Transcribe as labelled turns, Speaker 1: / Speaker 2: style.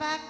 Speaker 1: Bye.